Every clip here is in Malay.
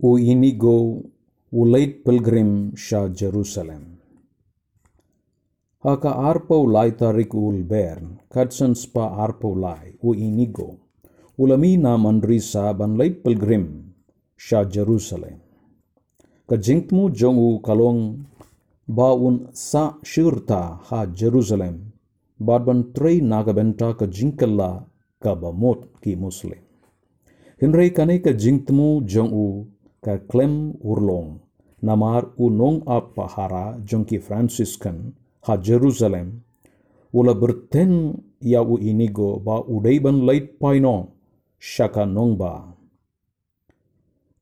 u inigo u late pilgrim sha Jerusalem. Haka arpo lai tarik ul bern, kadsan spa arpo lai u inigo, ulami na mandrisa ban late pilgrim sha Jerusalem. Ka jingtmu jongu kalong baun sa shirta ha Jerusalem, badban trei nagabenta ka jingkalla ka bamot ki muslim. Hinrei kane ka jingtmu jongu ka klem urlong, namar unong a pahara Franciscan ha Jerusalem, ula berten ya u inigo ba udaiban lait paino shaka nongba.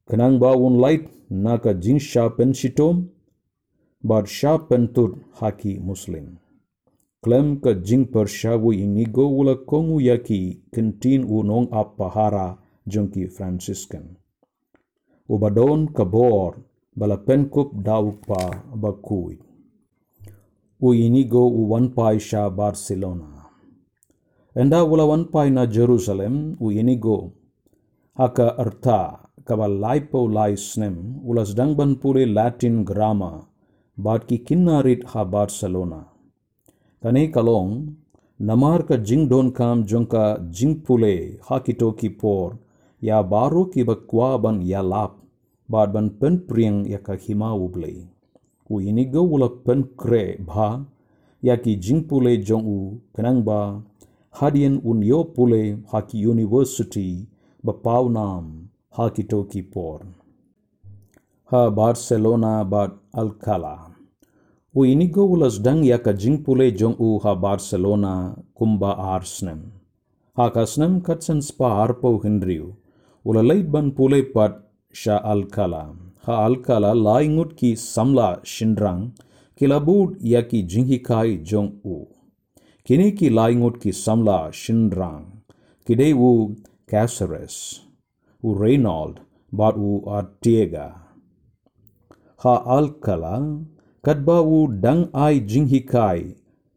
Kenang ba un lait naka jinsha pensitom, bad sha pentut haki muslim. Klem ka jing pershawu inigo ula kongu yaki kentin unong a pahara Franciscan. Ubadon kabor bala penkup dauk pa bakui. U inigo u wanpai sha Barcelona. Enda ula wanpai na Jerusalem u inigo haka erta kaba laipo lai snem ula sedang ban pule Latin grammar bad ki kinnarit ha Barcelona. Kane kalong namar ka jing don kam jongka jing pule ha kitoki por ya baru ki bakwa ban ya lap bad ban pen priang ya ka hima. U inigo ula pen kre bha ya ki jing pule jong u kenang ba hadian un yo pule haki university ba pau nam haki toki por. Ha Barcelona bad Alcala. U inigo ula sedang ya ka jing pule jong u ha Barcelona kumba arsnem. Ha kasnem katsen spa arpo hindriu. Ula leit ban pule pat sha Alcala. Ha Alcala laingut ki samla shindrang kilabud ya ki jinghikai jong u. Kini ki laingut ki samla shindrang. Kide u Caceres. U Reynold bat u Artiega. Ha Alcala kadba u dang ai jinghikai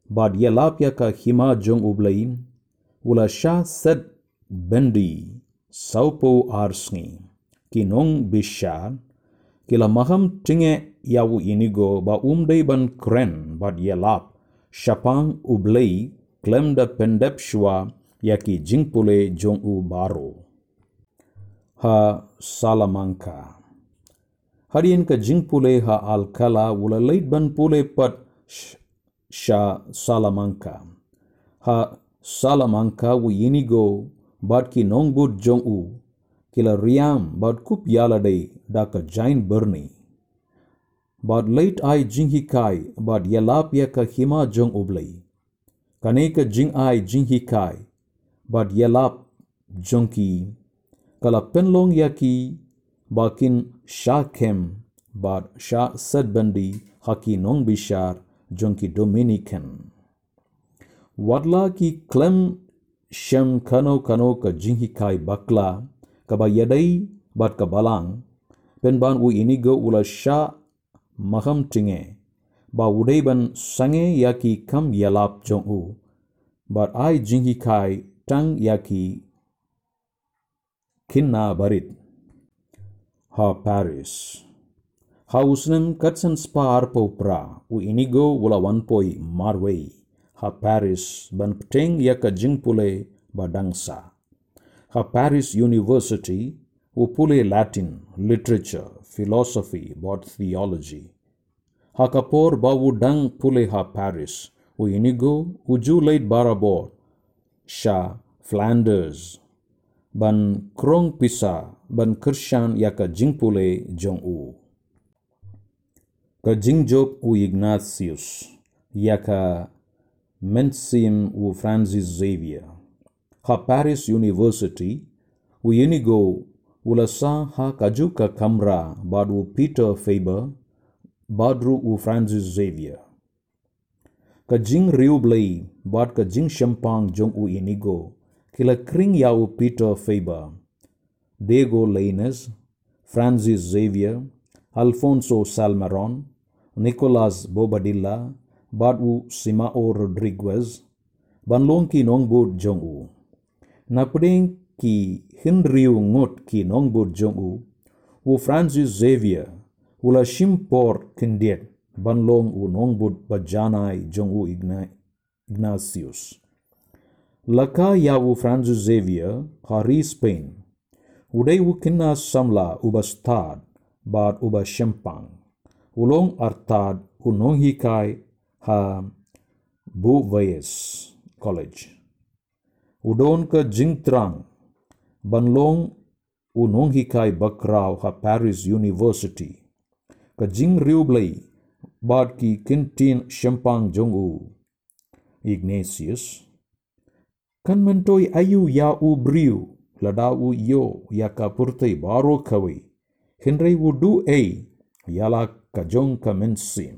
bad yelapya ka hima jong ublaim ula sha set bendi saupo arsngi kinong bishar kila maham tinge yawu inigo ba umdei ban kren bad yelap shapang ublei klemda pendep shua yaki jingpule jong u baro. Ha salamanca Harian ka jing pule ha alkala wula leit ban pule pat sha Salamanca. Ha Salamanca wu yinigo Barki Nongbut Jong-u, Kila Riam Bad Kup Yalade Daka Jain Burni. Bad Late Ai Jinghikai Bad Yalapia Kahima Jong Ublai. Kaneka Jing Ai Jinghikai Bad Yalap Jonki. Kala Penlong Yaki Bakin Shah Kem Bad Shah Sadbandi Haki Nongbishar Jonki Dominican. Wadla ki Clem shem kano kano ka jinghi kai bakla kaba yadai bad ka balang penban u inigo ula sha maham tinge ba udai ban sange yaki kam yalap jong u bad ai jinghi kai tang yaki kinna barit ha Paris. Ha usnem katsan spa arpo pra u inigo wala wanpoi marway ha Paris ban pteng yaka jingpule badangsa. Ha Paris University u pule Latin, literature, philosophy, bot theology. Ha kapor bawu dang pule ha Paris u inigo uju late barabor sha Flanders ban krong pisa ban kershan yaka jingpule jong u. Ka jingjop u Ignatius yaka Mensim u Francis Xavier. Ha Paris University u Unigo ulasa ha kajuka kamra badu Peter Faber badru u Francis Xavier. Ka jing riublei bad ka jing shampang jong u inigo kila kring yau Peter Faber. Diego Lainez, Francis Xavier, Alfonso Salmeron, Nicolas Bobadilla, Badu Simao Rodriguez, Banlong ki Nongbud Jongu. Napdeng ki Hinriu ngot ki Nongbud Jongu, u Francis Xavier, ula shimpor kendiet, banlong u nongbud bajanai jong u Ignatius. Laka ya u Francis Xavier, hari Spain, udai u kina samla ubastad, bad uba shempang, ulong artad u nonghikai बूवयस college उडोन का जिंग्रांग बनलोंग उनोंगिकाई बकराव हा Paris university का जिंग रूबलई बाट की किंटीन शंपांग जोंगु इग्नेसियस कन्मेंटोई आयु या उ ब्रियु लडाउ यो या का पुरते बारो कवई हिनरे वो ए याला का जोंग का मिनसीम